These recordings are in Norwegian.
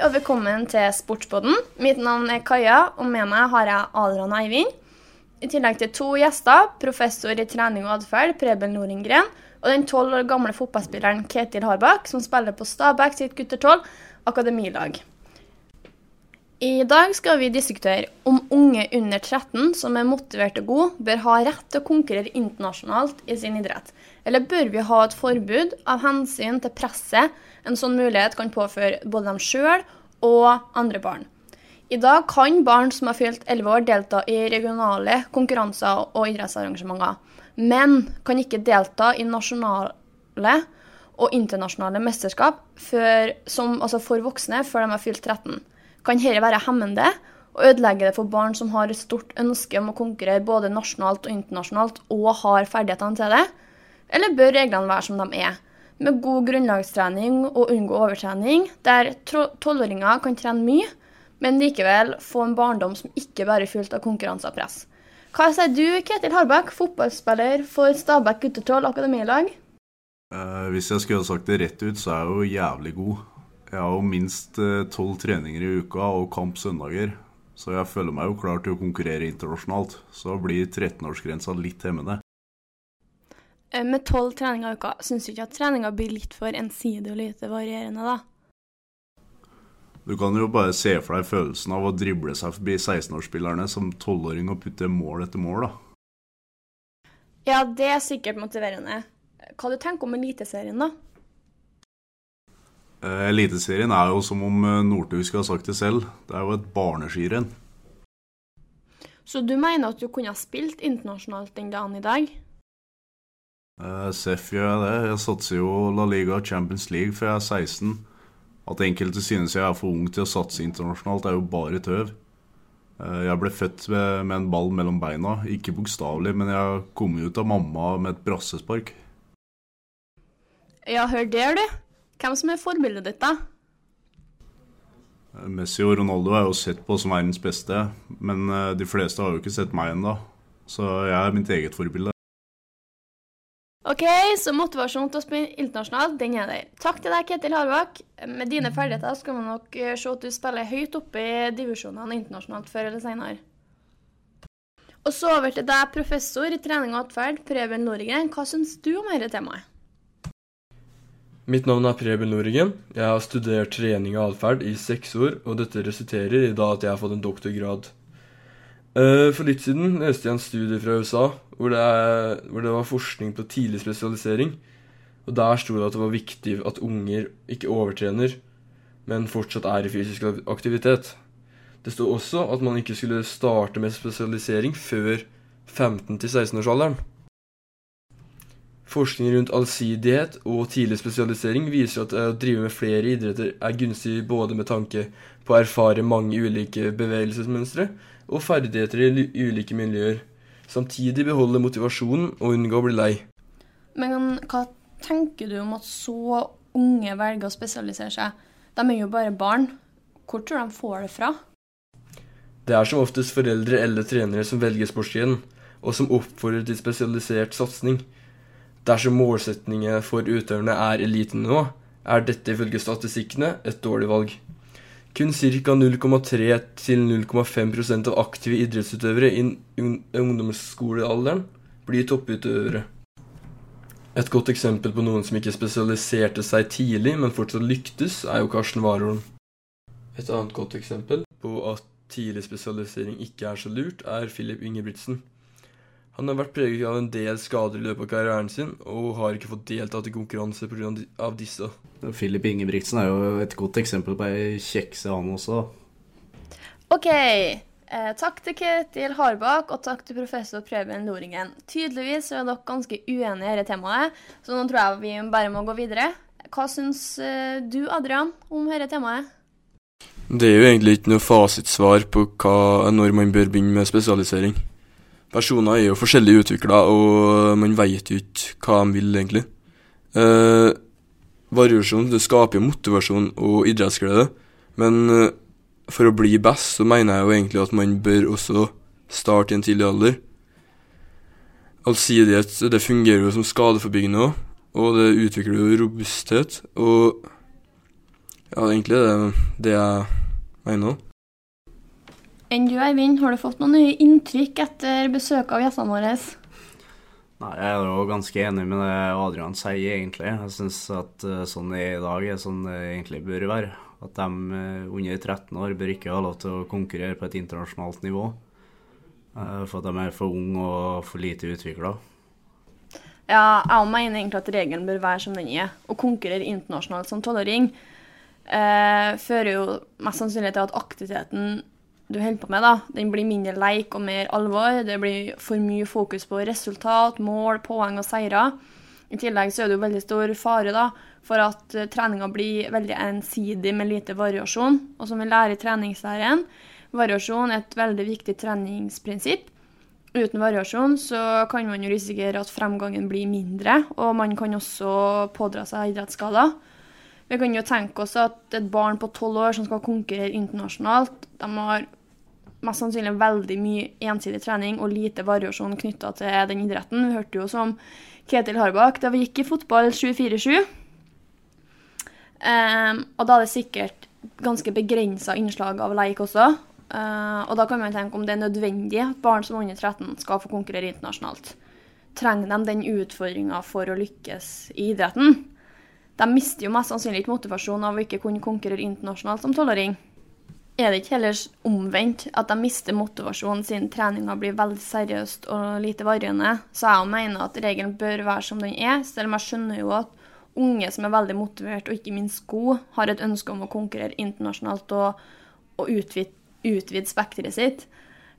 og velkommen til Sportspodden. Mitt navn er Kaja, og med meg har jeg Adrian Eivind. I tillegg til to gjester, professor i trening og atferd Preben Norengren, og den tolv år gamle fotballspilleren Ketil Harbakk, som spiller på Stabæk sitt gutter 12 akademilag. I dag skal vi diskutere om unge under 13 som er motiverte og gode, bør ha rett til å konkurrere internasjonalt i sin idrett. Eller bør vi ha et forbud av hensyn til presset en sånn mulighet kan påføre både dem sjøl og andre barn. I dag kan barn som har fylt 11 år delta i regionale konkurranser og idrettsarrangementer, men kan ikke delta i nasjonale og internasjonale mesterskap for, som, altså for voksne før de har fylt 13. Kan dette være hemmende og ødelegge det for barn som har et stort ønske om å konkurrere både nasjonalt og internasjonalt og har ferdighetene til det? Eller bør reglene være som de er? med god grunnlagstrening og unngå overtrening, der tolvåringer kan trene mye, men likevel få en barndom som ikke bare er fylt av konkurranse og press. Hva sier du, Ketil Harbakk, fotballspiller for Stabæk guttetroll akademilag? Eh, hvis jeg skulle ha sagt det rett ut, så er jeg jo jævlig god. Jeg har jo minst eh, tolv treninger i uka og kamp søndager. Så jeg føler meg jo klar til å konkurrere internasjonalt. Så blir 13-årsgrensa litt hemmende. Eh, med tolv treninger i uka, syns du ikke at treninga blir litt for ensidig og lite varierende, da? Du kan jo bare se for deg følelsen av å drible seg forbi 16-årsspillerne som tolvåring og putte mål etter mål, da. Ja, det er sikkert motiverende. Hva du tenker om Eliteserien, da? Eh, eliteserien er jo som om eh, Northug skulle ha sagt det selv. Det er jo et barneskirenn. Så du mener at du kunne ha spilt internasjonalt den dagen i dag? Uh, Seff gjør jeg det. Jeg satser jo La Liga og Champions League før jeg er 16. At enkelte synes jeg er for ung til å satse internasjonalt, er jo bare tøv. Uh, jeg ble født med, med, en ball mellom beina. Ikke bokstavelig, men jeg kom ut av mamma med et brassespark. Ja, hør der, du. Hvem som er forbildet ditt, da? Uh, Messi og Ronaldo er jo sett på som verdens beste, men de fleste har jo ikke sett meg ennå. Så jeg er mitt eget forbilde. OK, så motivasjon til å spille internasjonalt, den er der. Takk til deg, Ketil Harvak. Med dine ferdigheter skal man nok eh, se at du spiller høyt oppe i divisjonene internasjonalt før eller senere. Og så over til deg, professor i trening og atferd, Preben Norgren. Hva syns du om dette temaet? Mitt navn er Preben Norigen. Jeg har studert trening og atferd i seks år, og dette resulterer i da at jeg har fått en doktorgrad. Eh, for litt siden leste jeg en studie fra USA hvor det, er, hvor det var forskning på tidlig spesialisering. Og Der sto det at det var viktig at unger ikke overtrener, men fortsatt er i fysisk aktivitet. Det sto også at man ikke skulle starte med spesialisering før 15-16-årsalderen. Forskning rundt allsidighet og tidlig spesialisering viser at å drive med flere idretter er gunstig både med tanke på å erfare mange ulike bevegelsesmønstre og ferdigheter i ulike miljøer. Samtidig beholde motivasjonen og unngå å bli lei. Men hva tenker du om at så unge velger å spesialisere seg? De er jo bare barn. Hvor tror du de får det fra? Det er som oftest foreldre eller trenere som velger sportsgrenen, og som oppfordrer til spesialisert satsing. Dersom målsetningen for utøverne er elitenivå, er dette ifølge statistikkene et dårlig valg. Kun ca. 0,3-0,5% av aktive idrettsutøvere i ungdomsskolealderen blir topputøvere. Et godt eksempel på noen som ikke spesialiserte seg tidlig, men fortsatt lyktes, er jo Karsten Warholm. Et annet godt eksempel på at tidlig spesialisering ikke er så lurt, er Filip Ingebrigtsen. Han har vært preget av en del skader i løpet av karrieren sin, og har ikke fått deltatt i konkurranse pga. disse. Filip Ingebrigtsen er jo et godt eksempel på ei kjekse, han også. OK. Eh, takk til Ketil Harbakk, og takk til professor Preben Loringen. Tydeligvis er dere ganske uenige i dette temaet, så nå tror jeg vi bare må gå videre. Hva syns eh, du, Adrian, om dette temaet? Det er jo egentlig ikke noe fasitsvar på hva, når man bør begynne med spesialisering. Personer er jo forskjellig utvikla, og man veit jo ikke hva de vil, egentlig. Eh, variasjon det skaper jo motivasjon og idrettsglede, men eh, for å bli best, så mener jeg jo egentlig at man bør også starte i en tidlig alder. Allsidighet det fungerer jo som skadeforbyggende òg, og det utvikler jo robusthet. Og Ja, egentlig det er det jeg mener. Enn du, Eivind, har du fått noen nye inntrykk etter besøket av gjestene våre? Nei, Jeg er jo ganske enig med det Adrian sier, egentlig. Jeg syns at uh, sånn det er i dag, er sånn det egentlig bør være. At de uh, under 13 år bør ikke ha lov til å konkurrere på et internasjonalt nivå. Uh, for at de er for unge og for lite utvikla. Ja, jeg mener egentlig at regelen bør være som den er. Å konkurrere internasjonalt som tolvåring eh, fører jo mest sannsynlig til at aktiviteten du holder på med, da, den blir mindre leik og mer alvor. Det blir for mye fokus på resultat, mål, poeng og seirer. I tillegg så er det jo veldig stor fare da, for at uh, treninga blir veldig ensidig med lite variasjon. Og som vi lærer i treningslæren, variasjon er et veldig viktig treningsprinsipp. Uten variasjon så kan man jo risikere at fremgangen blir mindre, og man kan også pådra seg idrettsskader. Vi kan jo tenke oss at et barn på tolv år som skal konkurrere internasjonalt, de har mest sannsynlig veldig mye ensidig trening og lite variasjon knytta til den idretten. Vi hørte jo som Ketil Harbakk da vi gikk i fotball 24-7. Um, og da er det sikkert ganske begrensa innslag av leik også. Uh, og da kan man tenke om det er nødvendig at barn som er under 13 skal få konkurrere internasjonalt. Trenger de den utfordringa for å lykkes i idretten? De mister jo mest sannsynlig ikke motivasjon av å ikke kunne konkurrere internasjonalt som tolvåring. Er det ikke heller omvendt at de mister motivasjonen siden treninga blir veldig seriøst og lite varierende? Så jeg mener at regelen bør være som den er, selv om jeg skjønner jo at unge som er veldig motivert og ikke minst gode, har et ønske om å konkurrere internasjonalt og, og utvide, utvide spekteret sitt.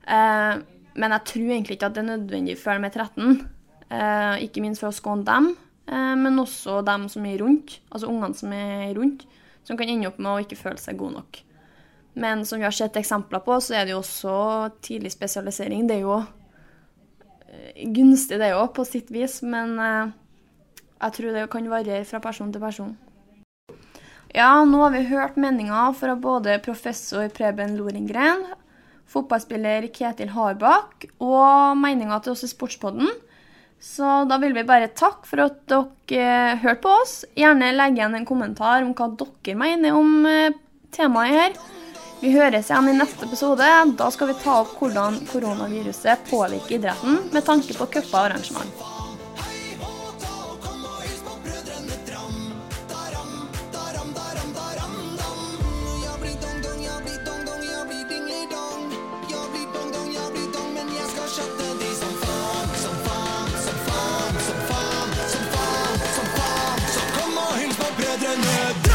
Eh, men jeg tror egentlig ikke at det er nødvendig før de er 13. Eh, ikke minst for å skåne dem, eh, men også dem som er rundt, altså ungene som er rundt, som kan ende opp med å ikke føle seg gode nok. Men som vi har sett eksempler på, så er det jo også tidlig spesialisering. Det er jo gunstig, det òg, på sitt vis. Men jeg tror det kan variere fra person til person. Ja, nå har vi hørt meninger fra både professor Preben Loringren, fotballspiller Ketil Harbakk og meninga til oss i Sportspodden. Så da vil vi bare takke for at dere hørte på oss. Gjerne legge igjen en kommentar om hva dere mener om temaet her. Vi høres igjen i neste episode. Da skal vi ta opp hvordan koronaviruset påvirker idretten med tanke på cuper og arrangement. Brødrene